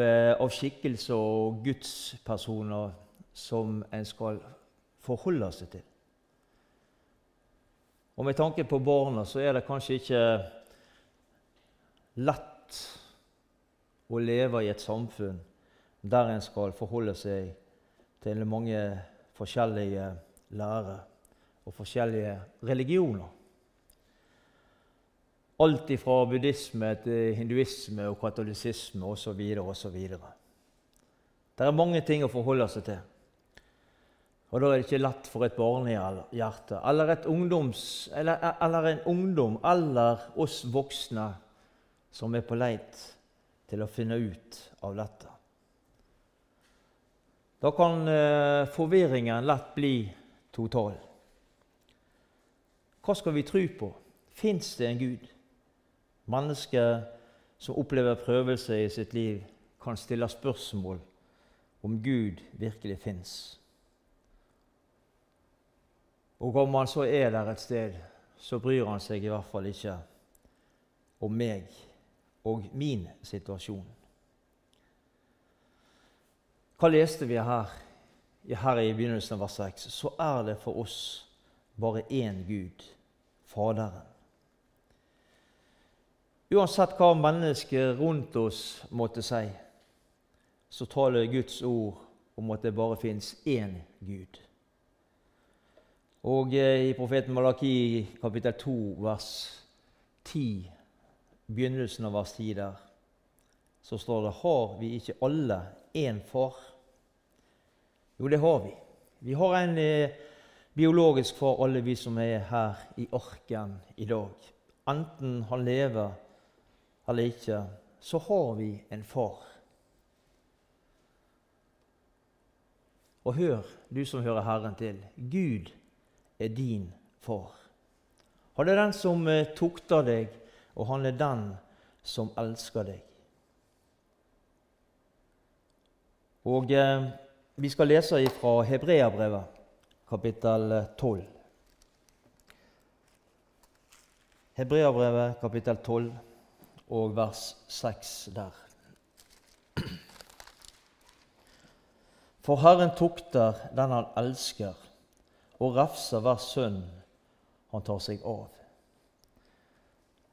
eh, av skikkelser og gudspersoner som en skal forholde seg til. Og med tanke på barna så er det kanskje ikke lett å leve i et samfunn der en skal forholde seg til mange forskjellige lærer og forskjellige religioner. Alt fra buddhisme til hinduisme og katolisisme osv. osv. Det er mange ting å forholde seg til. Og da er det ikke lett for et barnehjerte eller, et ungdoms, eller, eller en ungdom eller oss voksne som er på leit til å finne ut av dette. Da kan eh, forvirringen lett bli total. Hva skal vi tro på? Fins det en Gud? Mennesker som opplever prøvelse i sitt liv, kan stille spørsmål om Gud virkelig fins. Og om han så er der et sted, så bryr han seg i hvert fall ikke om meg og min situasjon. Hva leste vi her, her i begynnelsen av vers 6? Så er det for oss bare én Gud, Faderen. Uansett hva mennesker rundt oss måtte si, så taler Guds ord om at det bare fins én Gud. Og eh, i profeten Malaki kapittel 2 vers 10, begynnelsen av vers 10 der, så står det Har vi ikke alle én far? Jo, det har vi. Vi har en eh, biologisk far, alle vi som er her i arken i dag. Enten han lever eller ikke, så har vi en far. Og hør, du som hører Herren til. Gud er din far. Han er den som eh, tukter deg, og han er den som elsker deg. Og eh, Vi skal lese fra Hebreabrevet, kapittel 12. Eh, Hebreabrevet, kapittel 12, og vers 6 der. For Herren tukter den han elsker, og refser hver sønn han tar seg av.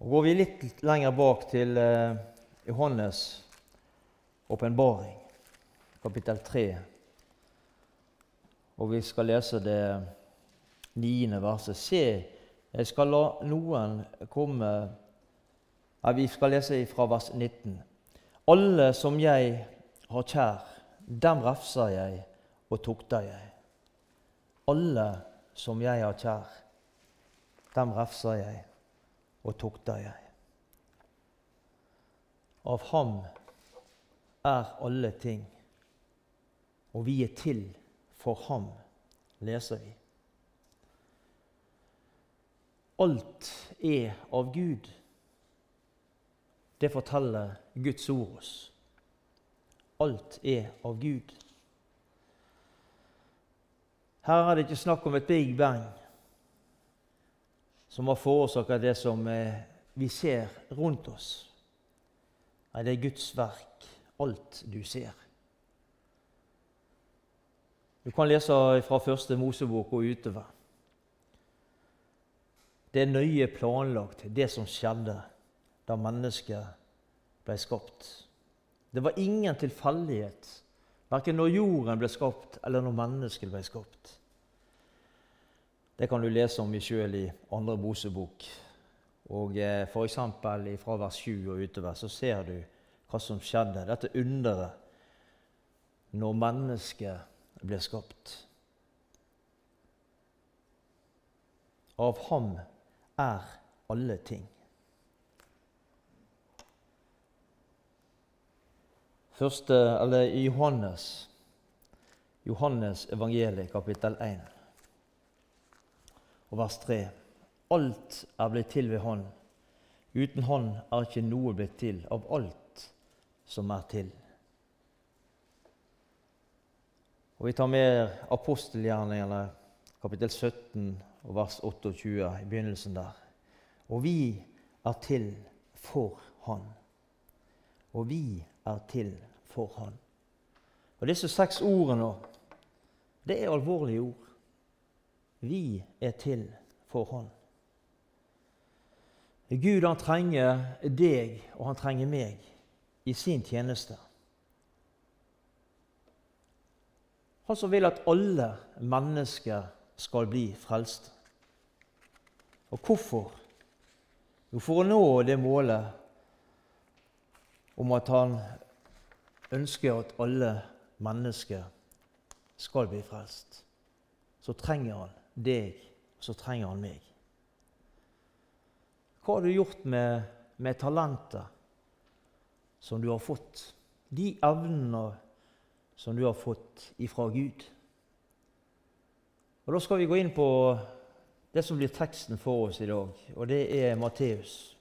Og Går vi litt lenger bak til eh, Johannes' åpenbaring, kapittel 3, og vi skal lese det niende verset Se, jeg skal la noen komme ja, Vi skal lese fra vers 19. Alle som jeg har kjær, dem refser jeg og tukter jeg alle som jeg har kjær, dem refser jeg og tukter jeg. Av ham er alle ting, og vi er til for ham, leser vi. Alt er av Gud. Det forteller Guds ord oss. Alt er av Gud. Her er det ikke snakk om et big bang som har forårsaka det som eh, vi ser rundt oss. Nei, det er Guds verk, alt du ser. Du kan lese fra første Mosebok og utover. Det er nøye planlagt, det som skjedde da mennesket ble skapt. Det var ingen tilfeldighet Verken når jorden ble skapt, eller når mennesket ble skapt. Det kan du lese om sjøl i andre Mosebok. Og eh, F.eks. fra vers 7 og utover så ser du hva som skjedde. Dette underet når mennesket ble skapt. Av ham er alle ting. Første, eller i Johannes, Johannes evangeliet, kapittel 1, og vers 3. Alt er blitt til ved Han. Uten Han er ikke noe blitt til av alt som er til. Og Vi tar med apostelgjerningene, kapittel 17 og vers 28, i begynnelsen der. Og vi er til for Han. Og vi er til for Han. Og Disse seks ordene det er alvorlige ord. Vi er til for Han. Gud han trenger deg, og han trenger meg i sin tjeneste. Han som vil at alle mennesker skal bli frelst. Og hvorfor? Jo, for å nå det målet om at han ønsker at alle mennesker skal bli frelst. Så trenger han deg, og så trenger han meg. Hva har du gjort med, med talentet som du har fått? De evnene som du har fått ifra Gud. Og Da skal vi gå inn på det som blir teksten for oss i dag, og det er Matteus,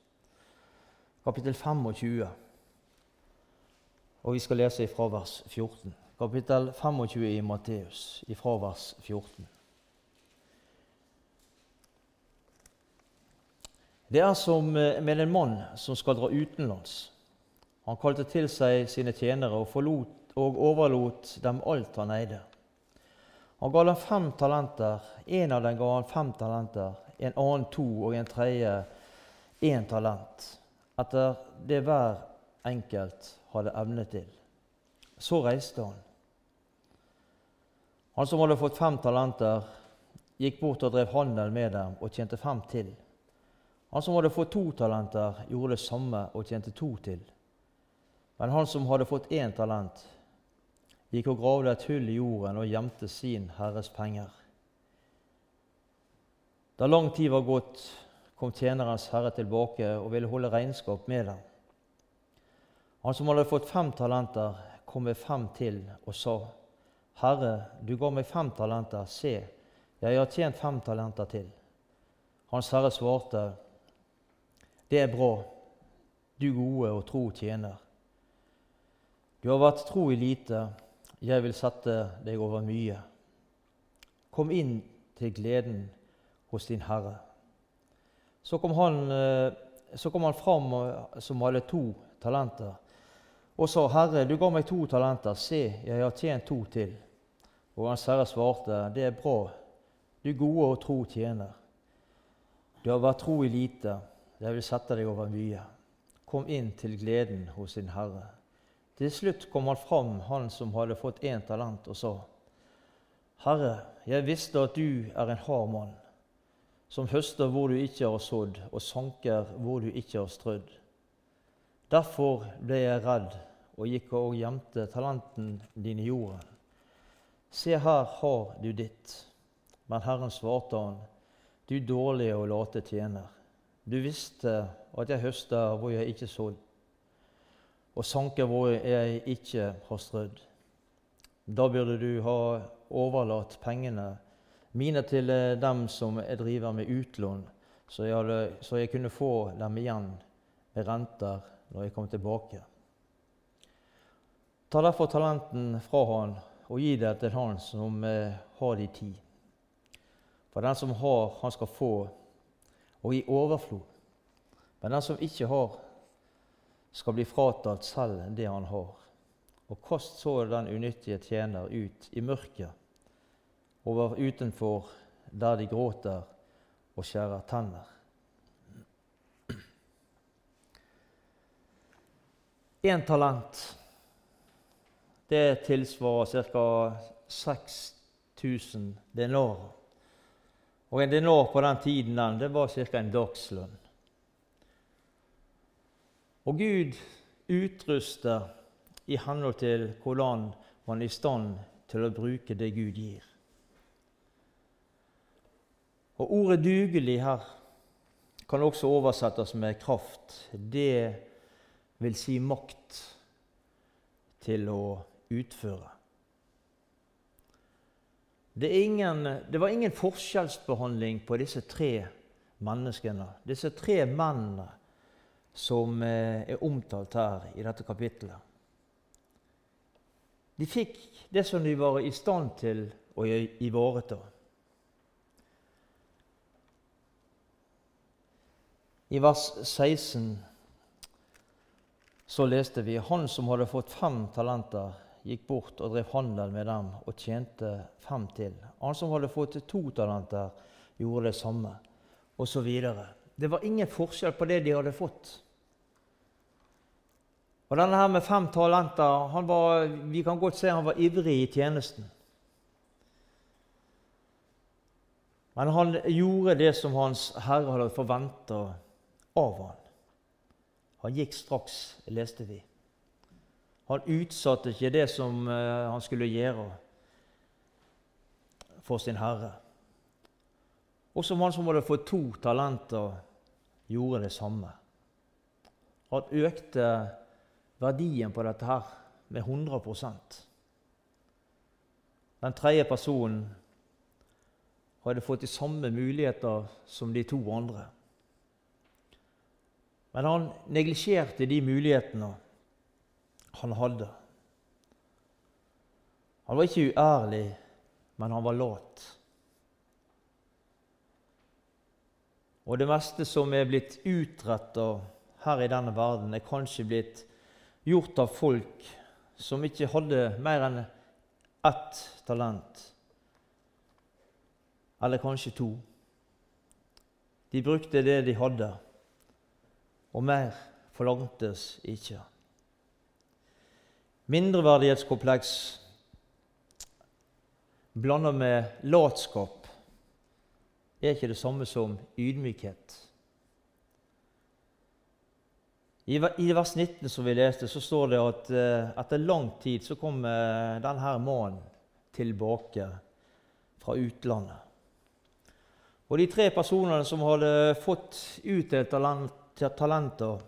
kapittel 25. Og vi skal lese ifra vers 14. Kapittel 25 i Matteus, ifra vers 14. Det er som eh, med en mann som skal dra utenlands. Han kalte til seg sine tjenere og, forlot, og overlot dem alt han eide. Han ga dem fem talenter. En av dem ga han fem talenter, en annen to og en tredje én talent, etter det hver enkelt hadde evne til. Så reiste han. Han som hadde fått fem talenter, gikk bort og drev handel med dem og tjente fem til. Han som hadde fått to talenter, gjorde det samme og tjente to til. Men han som hadde fått én talent, gikk og gravde et hull i jorden og gjemte sin herres penger. Da lang tid var gått, kom tjenerens herre tilbake og ville holde regnskap med dem. Han som hadde fått fem talenter, kom med fem til og sa:" Herre, du ga meg fem talenter. Se, jeg har tjent fem talenter til. Hans herre svarte:" Det er bra, du gode og tro tjener. Du har vært tro i lite, jeg vil sette deg over mye. Kom inn til gleden hos din Herre. Så kom han, eh, så kom han fram som hadde to talenter, og sa, 'Herre, du ga meg to talenter. Se, jeg har tjent to til.' Og hans herre svarte, 'Det er bra, du gode og tro tjener.' Du har vært tro i lite, jeg vil sette deg over mye. Kom inn til gleden hos din Herre. Til slutt kom han fram, han som hadde fått én talent, og sa:" Herre, jeg visste at du er en hard mann, som høster hvor du ikke har sådd, og sanker hvor du ikke har strødd. Derfor ble jeg redd og gikk og gjemte talenten din i jorden. Se, her har du ditt. Men Herren svarte han, du dårlige og late tjener. Du visste at jeg høster hvor jeg ikke sådd, og sanker hvor jeg ikke har strødd. Da burde du ha overlatt pengene mine til dem som jeg driver med utlån, så jeg, hadde, så jeg kunne få dem igjen med renter når jeg kom tilbake. Ta derfor talenten fra han og gi det til han som eh, har de ti. For den som har, han skal få og i overflod. Men den som ikke har, skal bli fratatt selv det han har. Og kast så den unyttige tjener ut i mørket, over utenfor der de gråter og skjærer tenner. Én talent det tilsvarer ca. 6000 denarer. Og en denar på den tiden den, det var ca. en dagslønn. Og Gud utruster i henhold til hvordan man er i stand til å bruke det Gud gir. Og Ordet 'dugelig' her kan også oversettes med kraft. Det vil si makt til å utføre. Det, ingen, det, var ingen forskjellsbehandling på disse tre menneskene, disse tre mennene som eh, er omtalt her i dette kapittelet. De fikk det som de var i stand til å ivareta. I vers 16 så leste vi han som hadde fått fem talenter, gikk bort og drev handel med dem og tjente fem til. Han som hadde fått to talenter, gjorde det samme, osv. Det var ingen forskjell på det de hadde fått. Og denne her med fem talenter var, Vi kan godt se han var ivrig i tjenesten. Men han gjorde det som Hans Herre hadde forventa av han. Han gikk straks, leste vi. Han utsatte ikke det som eh, han skulle gjøre for sin herre. Og som han som hadde fått to talenter, gjorde det samme. Han økte verdien på dette her med 100% Den tredje personen hadde fått de samme muligheter som de to andre. Men han neglisjerte de mulighetene han hadde. Han var ikke uærlig, men han var lat. Og det meste som er blitt utretta her i denne verden, er kanskje blitt gjort av folk som ikke hadde mer enn ett talent. Eller kanskje to. De brukte det de hadde og mer forlangtes ikke. Mindreverdighetskompleks blanda med latskap er ikke det samme som ydmykhet. I vers 19 som vi leste, så står det at eh, etter lang tid så kom eh, denne mannen tilbake fra utlandet. Og de tre personene som hadde fått utdelt talent talenter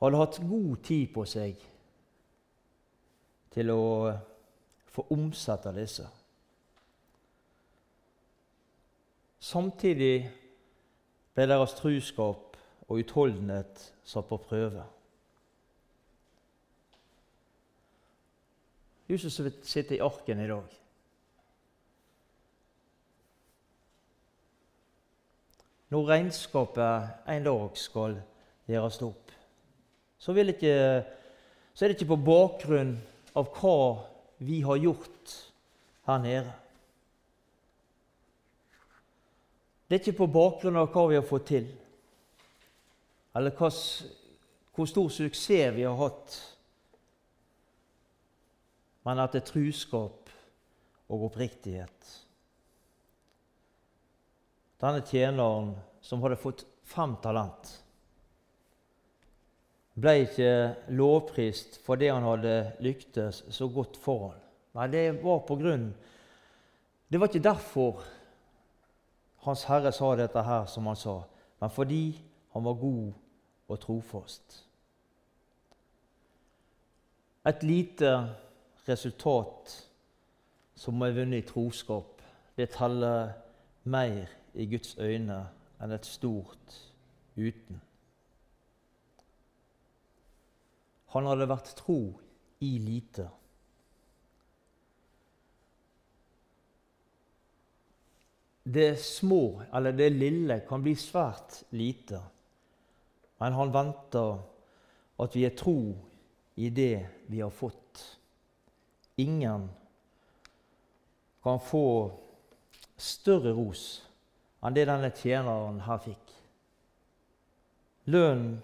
hadde hatt god tid på seg til å få omsette disse. Samtidig ble deres truskap og utholdenhet satt på prøve. Jesus sitter i arken i dag. når regnskapet en dag skal gjøres opp, så, så, er det ikke på bakgrunn av hva vi har gjort her nede. Det er ikke på bakgrunn av hva vi har fått til, eller hva, hvor stor suksess vi har hatt, men at det er truskap og oppriktighet. Denne tjeneren som hadde fått fem talent, ble ikke lovprist fordi han hadde lyktes så godt for ham. Nei, det var på grunn Det var ikke derfor Hans Herre sa dette her som han sa, men fordi han var god og trofast. Et lite resultat som er vunnet i troskap, det teller mer i Guds øyne enn et stort uten. Han hadde vært tro i lite. Det små, eller det lille, kan bli svært lite, men han venter at vi er tro i det vi har fått. Ingen kan få større ros enn det denne tjeneren her fikk. Lønnen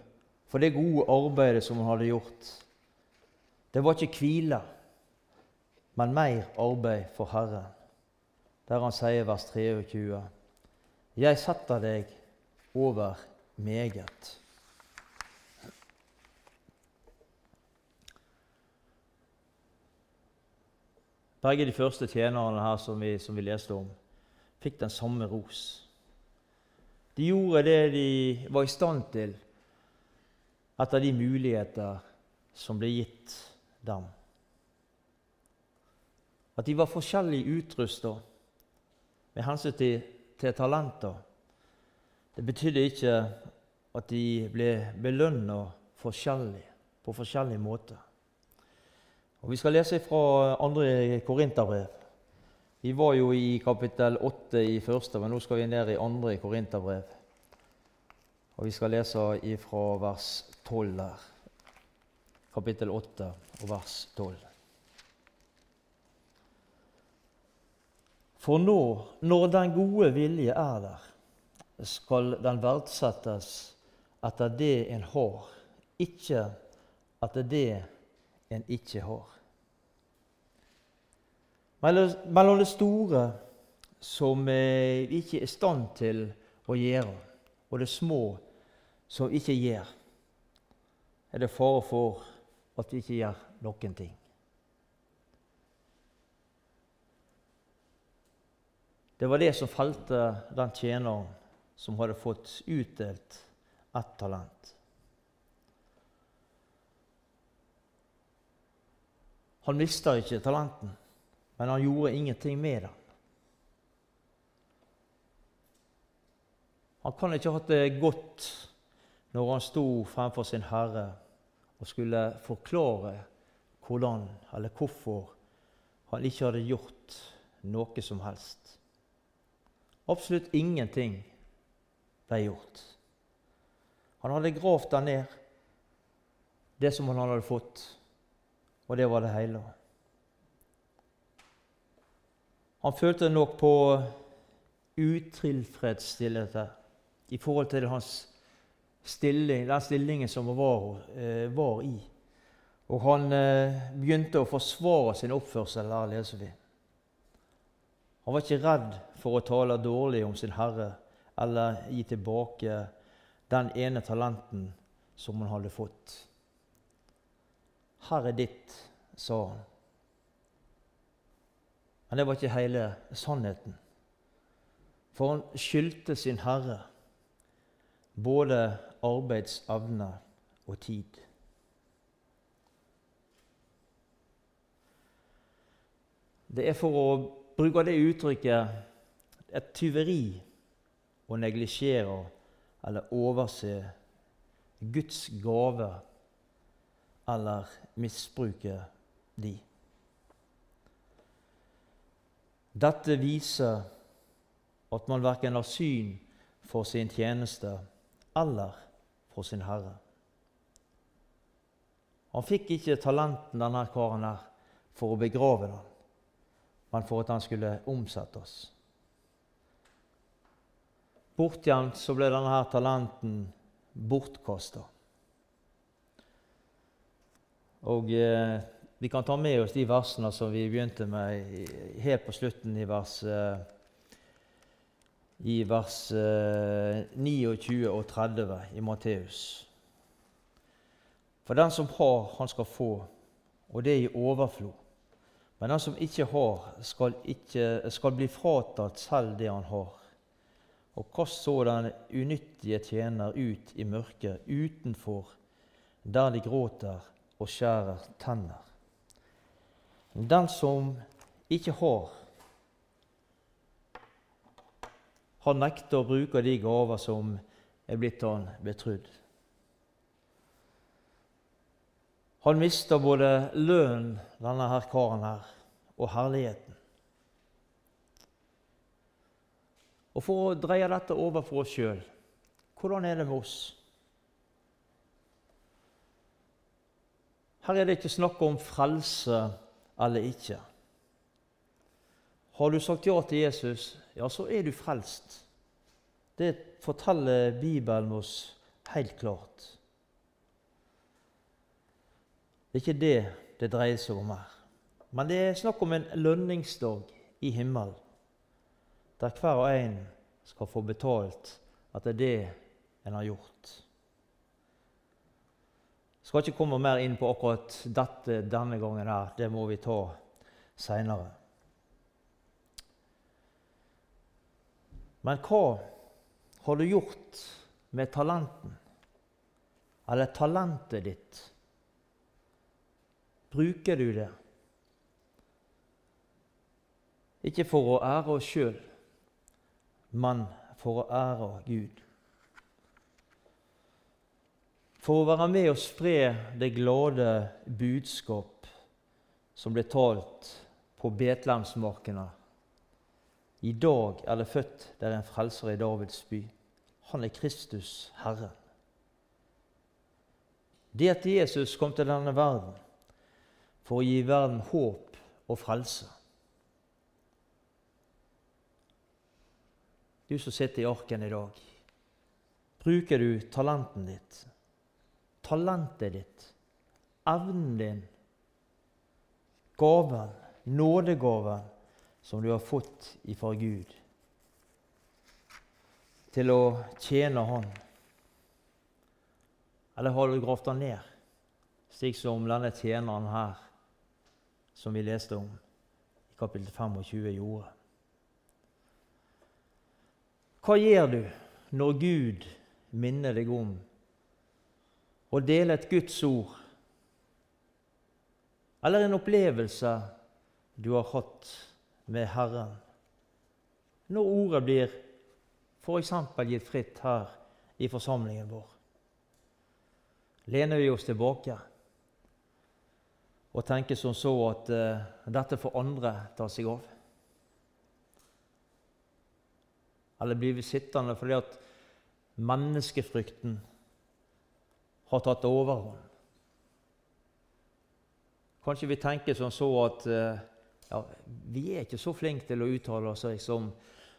for det gode arbeidet som han hadde gjort, det var ikke hvile, men mer arbeid for Herren. Der han sier vers 23.: Jeg setter deg over meget. Begge de første tjenerne her som vi, som vi leste om, fikk den samme ros. De gjorde det de var i stand til etter de muligheter som ble gitt dem. At de var forskjellig utrusta med hensyn til, til, talenter, det betydde ikke at de ble belønna forskjellig, på forskjellige måter. Og Vi skal lese fra andre Korinterbrev. Vi var jo i kapittel 8 i første, men nå skal vi ned i andre Korinterbrev. Og vi skal lese ifra vers 12 der. kapittel 8 og vers 12. For nå, når den gode vilje er der, skal den verdsettes etter det en har, ikke etter det en ikke har. Mellom det store som vi ikke er i stand til å gjøre, og det små som ikke gjør, er det fare for at vi ikke gjør noen ting. Det var det som falte den tjeneren som hadde fått utdelt ett talent. Han mista ikke talenten, men han gjorde ingenting med det. Han kan ikke ha hatt det godt når han sto fremfor sin Herre og skulle forklare hvordan eller hvorfor han ikke hadde gjort noe som helst. Absolutt ingenting ble gjort. Han hadde gravd der ned, det som han hadde fått, og det var det hele. Han følte nok på utilfredsstillelse i forhold til hans stilling, den stillingen som han var, eh, var, i. Og han eh, begynte å forsvare sin oppførsel, der leser vi. Han var ikke redd for å tale dårlig om sin herre eller gi tilbake den ene talenten som han hadde fått. 'Her er ditt', sa han. Men det var ikke hele sannheten. For han skyldte sin herre både arbeidsevne og tid. Det er for å bruke det uttrykket et tyveri å neglisjere eller overse Guds gave eller misbruke de. Dette viser at man verken har syn for sin tjeneste eller for sin herre. Han fikk ikke talenten, denne karen her, for å begrave den, men for at han skulle omsettes. Bortgjemt så ble denne her talenten bortkasta. Og eh, Vi kan ta med oss de versene som vi begynte med helt på slutten i vers eh, i vers 29 eh, og 30 i Matteus. For den som har, han skal få, og det i overflod. Men den som ikke har, skal, ikke, skal bli fratatt selv det han har. Og kast så den unyttige tjener ut i mørket utenfor, der de gråter og skjærer tenner. Den som ikke har, Han nekter å bruke de gaver som er blitt han betrodd. Han mister både lønnen, denne her karen her, og herligheten. Og For å dreie dette over for oss sjøl hvordan er det med oss? Her er det ikke snakk om frelse eller ikke. Har du sagt ja til Jesus, ja, så er du frelst. Det forteller Bibelen oss helt klart. Det er ikke det det dreier seg om her. Men det er snakk om en lønningsdag i himmelen, der hver og en skal få betalt at det er det en har gjort. Jeg skal ikke komme mer inn på akkurat dette denne gangen. her, Det må vi ta seinere. Men hva har du gjort med talenten? Eller talentet ditt? Bruker du det? Ikke for å ære oss sjøl, men for å ære Gud. For å være med og spre det glade budskap som ble talt på Betlehemsmarkene i dag er det født der en frelser i Davids by. Han er Kristus, Herren. Det at Jesus kom til denne verden for å gi verden håp og frelse. Du som sitter i arken i dag, bruker du talenten ditt, talentet ditt, evnen din, gaven, nådegaven som du har fått ifra Gud, til å tjene Han? Eller har du gravd den ned, slik som denne tjeneren her, som vi leste om i kapittel 25, gjorde? Hva gjør du når Gud minner deg om å dele et Guds ord, eller en opplevelse du har hatt med Herren? Når ordet blir f.eks. gitt fritt her i forsamlingen vår, lener vi oss tilbake og tenker som så at uh, dette får andre ta seg av? Eller blir vi sittende fordi at menneskefrykten har tatt overhånd? Kanskje vi tenker som så at eh, ja, vi er ikke så flinke til å uttale oss som,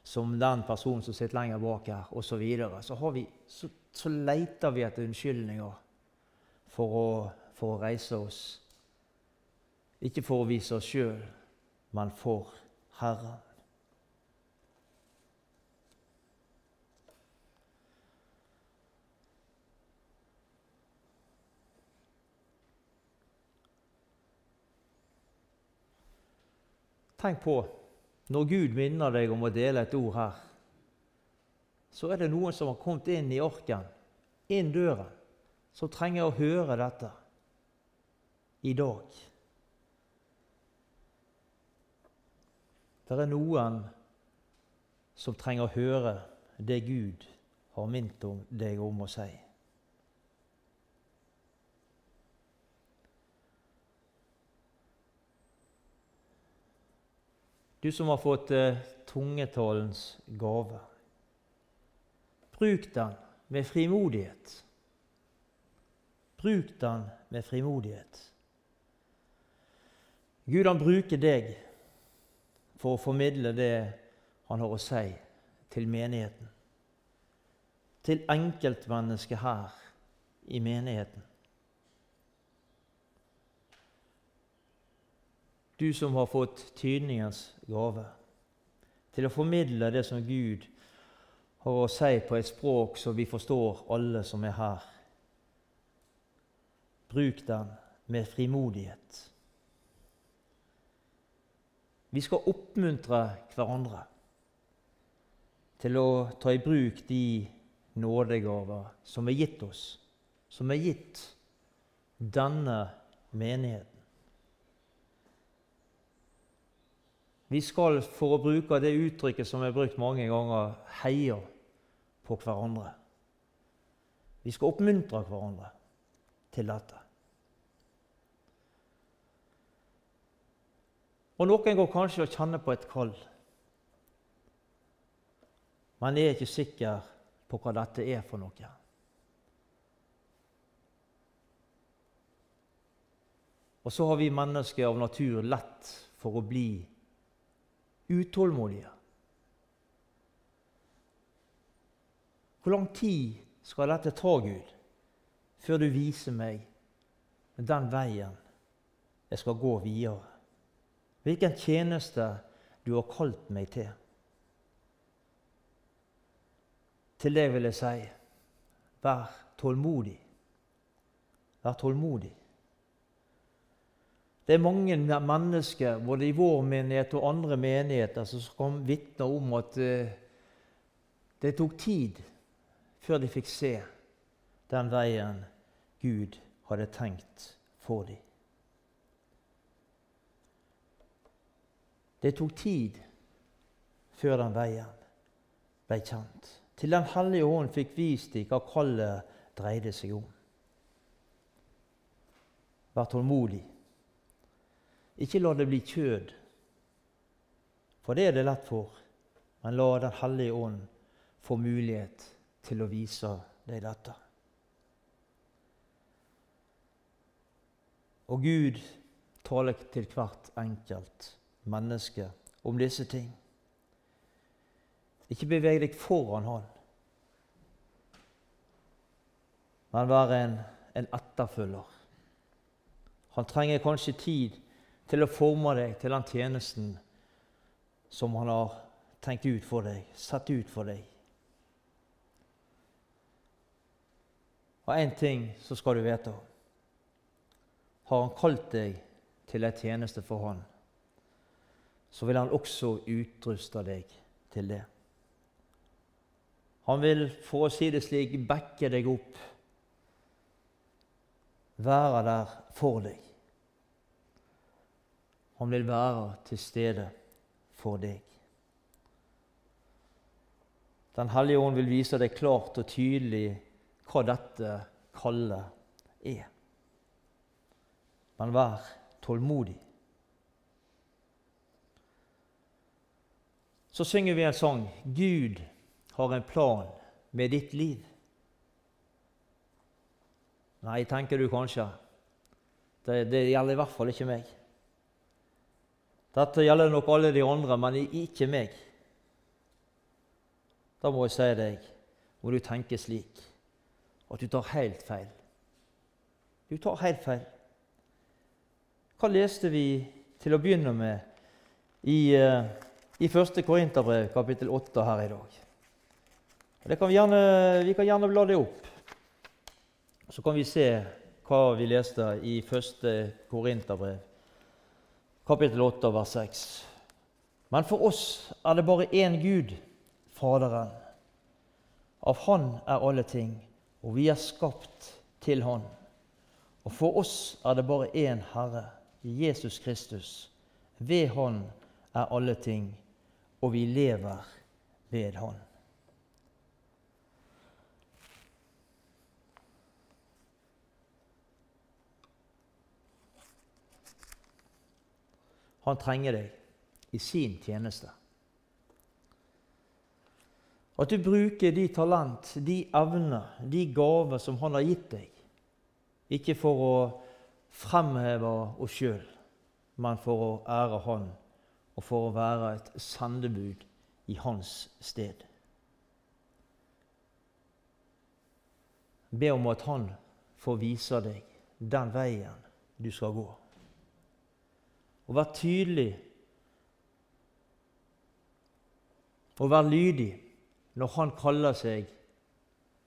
som den personen som sitter lenger bak her, osv. Så, videre. så, så, så leter vi etter unnskyldninger for å, for å reise oss. Ikke for å vise oss sjøl, men for Herren. Tenk på når Gud minner deg om å dele et ord her, så er det noen som har kommet inn i orken, inn døren, som trenger å høre dette i dag. Det er noen som trenger å høre det Gud har minnet deg om å si. Du som har fått eh, tungetalens gave. Bruk den med frimodighet. Bruk den med frimodighet. Gud han bruker deg for å formidle det han har å si til menigheten. Til enkeltmennesket her i menigheten. Du som har fått tydningens gave til å formidle det som Gud har å si på et språk som vi forstår, alle som er her. Bruk den med frimodighet. Vi skal oppmuntre hverandre til å ta i bruk de nådegaver som er gitt oss, som er gitt denne menigheten. Vi skal, for å bruke det uttrykket som er brukt mange ganger, heie på hverandre. Vi skal oppmuntre hverandre til dette. Og Noen går kanskje og kjenner på et kall, men er ikke sikker på hva dette er for noe. Og så har vi mennesker av natur lett for å bli utålmodige. Hvor lang tid skal dette ta, Gud, før du viser meg den veien jeg skal gå videre? Hvilken tjeneste du har kalt meg til? Til det vil jeg si vær tålmodig. Vær tålmodig. Det er mange mennesker, både i vår menighet og andre menigheter, som kan vitne om at eh, det tok tid før de fikk se den veien Gud hadde tenkt for dem. Det tok tid før den veien ble kjent. Til Den hellige hånd fikk vist dem hva kallet dreide seg om. Vær tålmodig. Ikke la det bli kjød, for det er det lett for. Men la Den hellige ånd få mulighet til å vise deg dette. Og Gud taler til hvert enkelt menneske om disse ting. Ikke beveg deg foran Han, men vær en, en etterfølger. Han trenger kanskje tid til å forme deg til den tjenesten som han har tenkt ut for deg, satt ut for deg. Og én ting så skal du vite Har han kalt deg til en tjeneste for han, så vil han også utruste deg til det. Han vil, for å si det slik, backe deg opp, være der for deg. Han vil være til stede for deg. Den hellige ånd vil vise deg klart og tydelig hva dette kallet er. Men vær tålmodig. Så synger vi en sang 'Gud har en plan med ditt liv'. Nei, tenker du kanskje. Det, det gjelder i hvert fall ikke meg. Dette gjelder nok alle de andre, men ikke meg. Da må jeg si deg, må du tenke slik at du tar helt feil. Du tar helt feil. Hva leste vi til å begynne med i, uh, i 1. Korinterbrev, kapittel 8, her i dag? Kan vi, gjerne, vi kan gjerne bla det opp. Så kan vi se hva vi leste i 1. Korinterbrev, kapittel 8, vers 6. Men for oss er det bare én Gud, Faderen. Av Han er alle ting, og vi er skapt til Han. Og for oss er det bare én Herre, Jesus Kristus. Ved Han er alle ting, og vi lever ved Han. Han trenger deg i sin tjeneste. At du bruker de talent, de evner, de gaver som han har gitt deg. Ikke for å fremheve oss sjøl, men for å ære Han og for å være et sendebud i Hans sted. Be om at Han får vise deg den veien du skal gå og være tydelig og være lydig når han kaller seg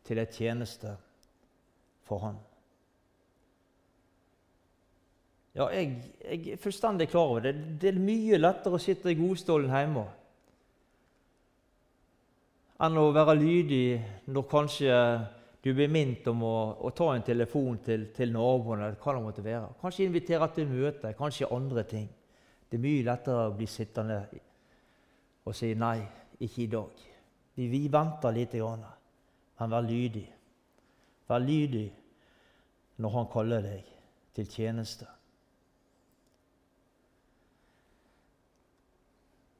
til et tjeneste for han. Ja, jeg, jeg, er fullstendig klar over det. Det er mye lettere å sitte i godstolen hjemme enn å være lydig når kanskje du blir minnet om å, å, ta en telefon til, til naboen eller hva det måtte være. Kanskje invitere til møte, kanskje andre ting. Det er mye lettere å bli sittende og si nei, ikke i dag. Vi, vi venter litt, men vær lydig. Vær lydig når Han kaller deg til tjeneste.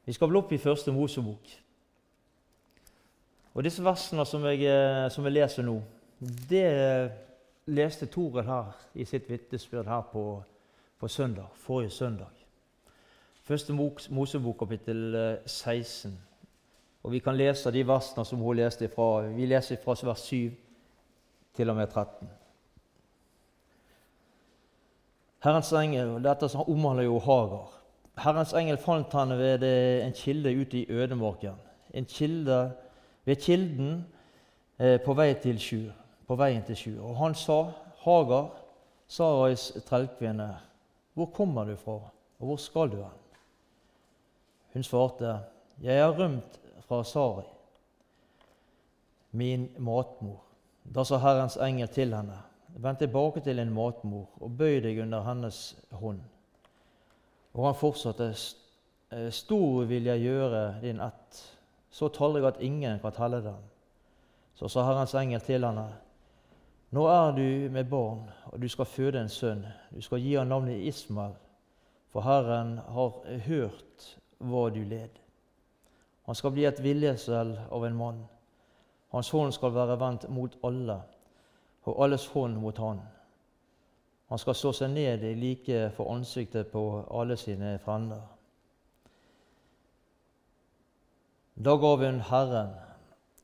Vi skal vel opp i Første Mosebok. Og disse versene som jeg, eh, som jeg leser nå, det leste Torel her i sitt vitnesbyrd her på, på, søndag, forrige søndag. Første Mosebok kapittel 16. Eh, og Vi kan lese de versene som hun leste fra. Vi leser fra vers 7 til og med 13. Herrens engel, Dette omhandler jo Hagar. Herrens engel fant han ved en kilde ute i ødemarken. En kilde ved kilden eh, på, vei til Sjur, på veien til Sjur. Og han sa, Hagar, Sarais trellkvinne, hvor kommer du fra, og hvor skal du hen? Hun svarte, jeg er rømt fra Sari, min matmor. Da sa Herrens engel til henne, vend tilbake til din matmor og bøy deg under hennes hånd. Og han fortsatte, stor vil jeg gjøre din ett så tallrik at ingen kan telle den. Så sa Herrens engel til henne, nå er du med barn, og du skal føde en sønn. Du skal gi ham navnet Ismael, for Herren har hørt hva du led. Han skal bli et viljesel av en mann. Hans hånd skal være vendt mot alle, og alles hånd mot han. Han skal slå seg ned i like for ansiktet på alle sine frender. Da gav hun Herren,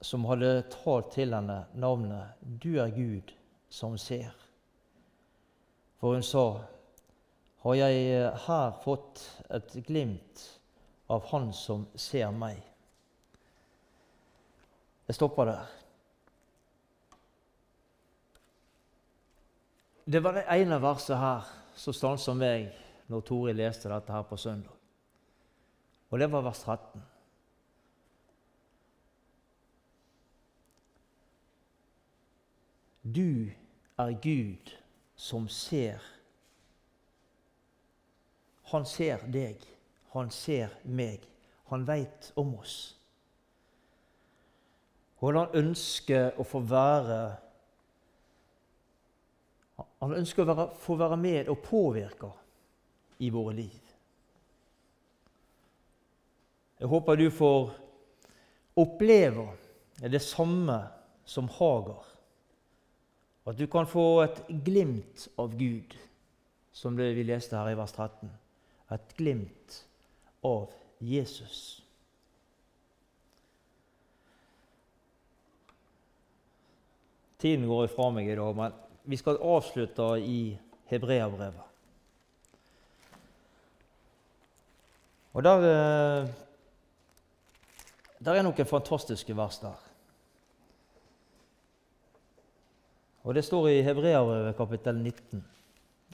som hadde talt til henne, navnet 'Du er Gud som ser'. For hun sa, 'Har jeg her fått et glimt av Han som ser meg?' Jeg stopper der. Det var det ene verset her som stansa meg når Tore leste dette her på søndag. Og det var vers 13. Du er Gud som ser. Han ser deg, han ser meg. Han veit om oss. Og han ønsker å få være Han ønsker å være, få være med og påvirke i våre liv. Jeg håper du får oppleve det samme som Hagar. At du kan få et glimt av Gud, som det vi leste her i vers 13. Et glimt av Jesus. Tiden går ifra meg i dag, men vi skal avslutte i Hebreabrevet. Og der, eh, der er noen fantastiske vers der. Og Det står i Hebreabrevet kapittel 19.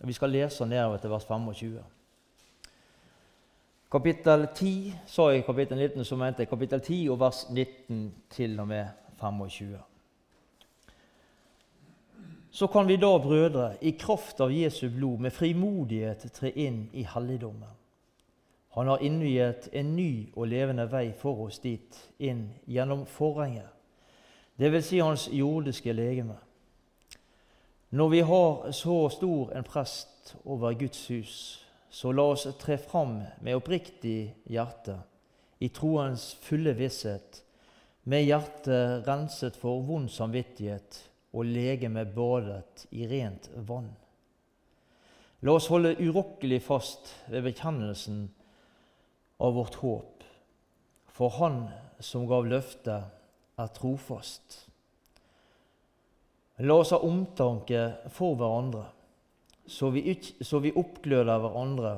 Og Vi skal lese nedover til vers 25. Kapittel 10, sa jeg kapittel 19, så mente jeg kapittel 10 og vers 19 til og med 25. Så kan vi da, brødre, i kraft av Jesu blod med frimodighet tre inn i helligdommen. Han har innviet en ny og levende vei for oss dit, inn gjennom forhenget, dvs. Si hans jordiske legeme. Når vi har så stor en prest over Guds hus, så la oss tre fram med oppriktig hjerte, i troens fulle visshet, med hjertet renset for vond samvittighet og legemet badet i rent vann. La oss holde urokkelig fast ved bekjennelsen av vårt håp, for Han som gav løftet, er trofast. La oss ha omtanke for hverandre, så vi, så vi oppgløder hverandre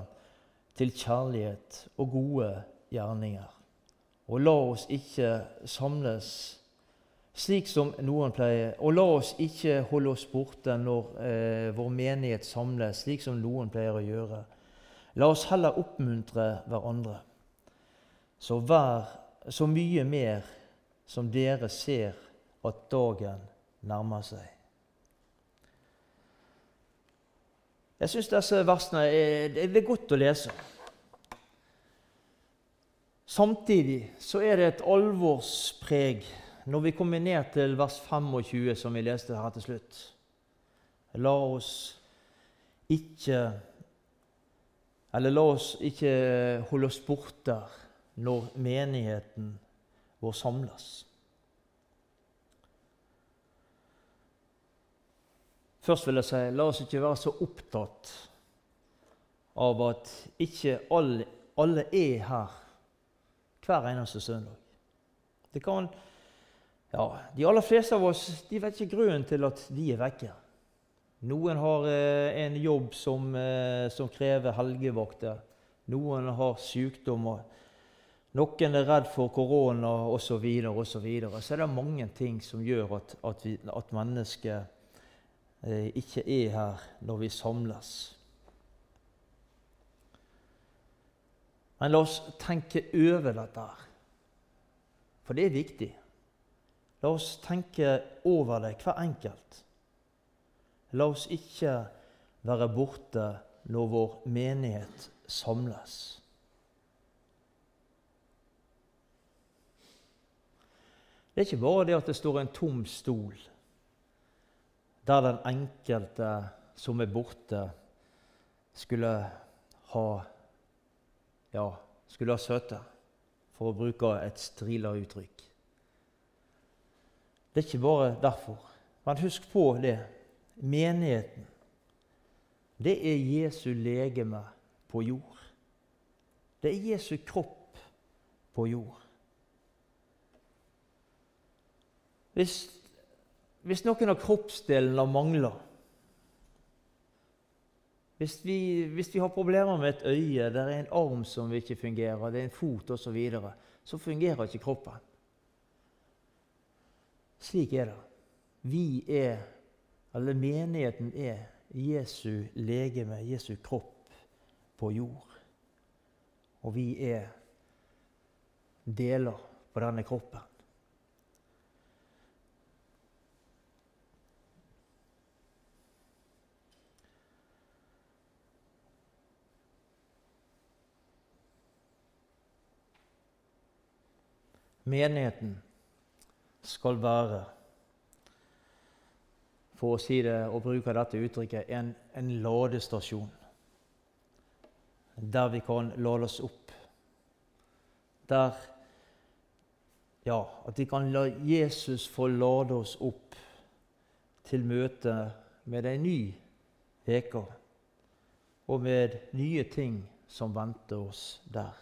til kjærlighet og gode gjerninger. Og la oss ikke samles slik som noen pleier. Og la oss ikke holde oss borte når eh, vår menighet samles, slik som noen pleier å gjøre. La oss heller oppmuntre hverandre. Så vær så mye mer som dere ser at dagen nærmer seg. Jeg syns disse versene er, er godt å lese. Samtidig så er det et alvorspreg når vi kommer ned til vers 25, som vi leste her til slutt La oss ikke Eller la oss ikke holde oss borte når menigheten vår samles. Først vil jeg si la oss ikke være så opptatt av at ikke alle, alle er her hver eneste søndag. Det kan ja, De aller fleste av oss de vet ikke grunnen til at de er vekke. Noen har eh, en jobb som, eh, som krever helgevakter. Noen har sykdommer. Noen er redd for korona osv. Så, og så, videre. så er det mange ting som gjør at, at, vi, at mennesker eh, ikke er her når vi samles. Men la oss tenke over dette, for det er viktig. La oss tenke over det, hver enkelt. La oss ikke være borte når vår menighet samles. Det er ikke bare det at det står en tom stol der den enkelte som er borte, skulle ha ja, skulle ha søte, for å bruke et strilere uttrykk. Det er ikke bare derfor. Men husk på det. Menigheten. det er Jesu legeme på jord. Det er Jesu kropp på jord. Hvis, hvis noen av kroppsdelene mangler hvis vi, hvis vi, har problemer med et øye, det er en arm som ikke fungerer, det er en fot osv., så, videre, så fungerer ikke kroppen. Slik er det. Vi er, eller menigheten er, Jesu legeme, Jesu kropp på jord. Og vi er deler på denne kroppen. Menigheten skal være, for å si det og bruke dette uttrykket, en, en ladestasjon. Der vi kan lade oss opp. Der Ja, at vi kan la Jesus få lade oss opp til møte med ei ny uke og med nye ting som venter oss der.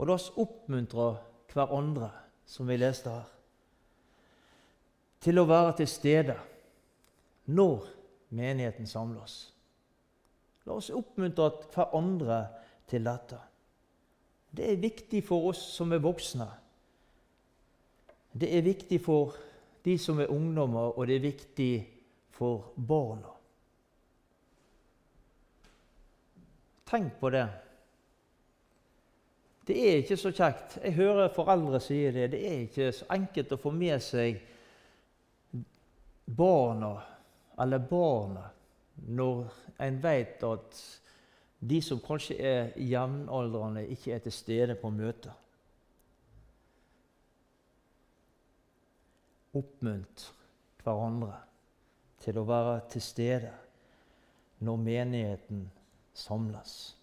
Og la oss oppmuntre hverandre, som vi leste her, til å være til stede når menigheten samles. La oss oppmuntre hverandre til dette. Det er viktig for oss som er voksne. Det er viktig for de som er ungdommer, og det er viktig for barna. Tenk på det. Det er ikke så kjekt. Jeg hører foreldre si det. Det er ikke så enkelt å få med seg barna, eller barna, når en vet at de som kanskje er jevnaldrende, ikke er til stede på møtet. Oppmunt hverandre til å være til stede når menigheten samles.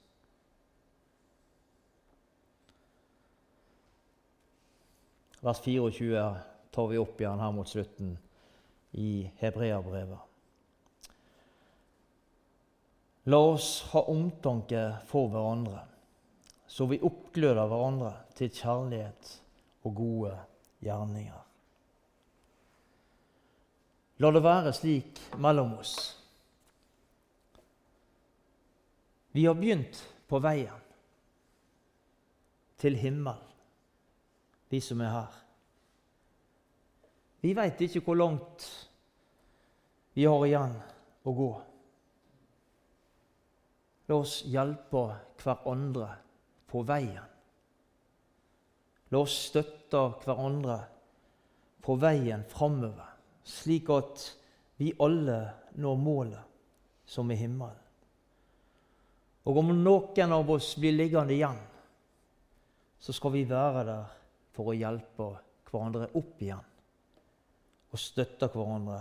Vers 24 tar vi opp igjen her mot slutten i Hebreabrevet. La oss ha omtanke for hverandre, så vi oppgløder hverandre til kjærlighet og gode gjerninger. La det være slik mellom oss. Vi har begynt på veien til himmelen vi som er her. Vi veit ikke hvor langt vi har igjen å gå. La oss hjelpe hverandre på veien. La oss støtte hverandre på veien framover, slik at vi alle når målet som er himmelen. Og om noen av oss blir liggende igjen, så skal vi være der for å hjelpe hverandre opp igjen og støtte hverandre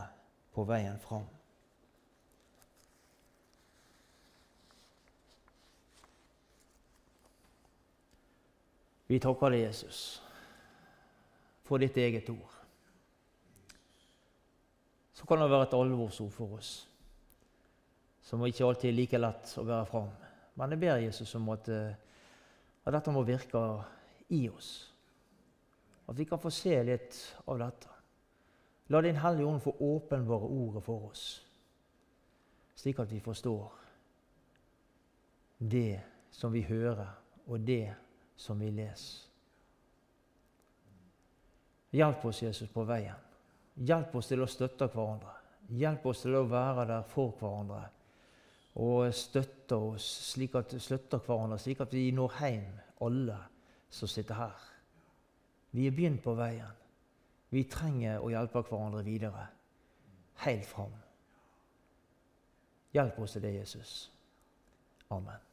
på veien fram. Vi takker deg, Jesus, for ditt eget ord. Så kan det være et alvorsord for oss, som ikke alltid er like lett å bære fram. Men jeg ber Jesus om at, eh, at dette må virke i oss. At vi kan få se litt av dette. La Din Hellige Ånd få åpenbare ordet for oss, slik at vi forstår det som vi hører, og det som vi leser. Hjelp oss, Jesus, på veien. Hjelp oss til å støtte hverandre. Hjelp oss til å være der for hverandre og støtte oss slik at, hverandre slik at vi når hjem, alle som sitter her. Vi er begynt på veien. Vi trenger å hjelpe hverandre videre, helt fram. Hjelp oss til det, Jesus. Amen.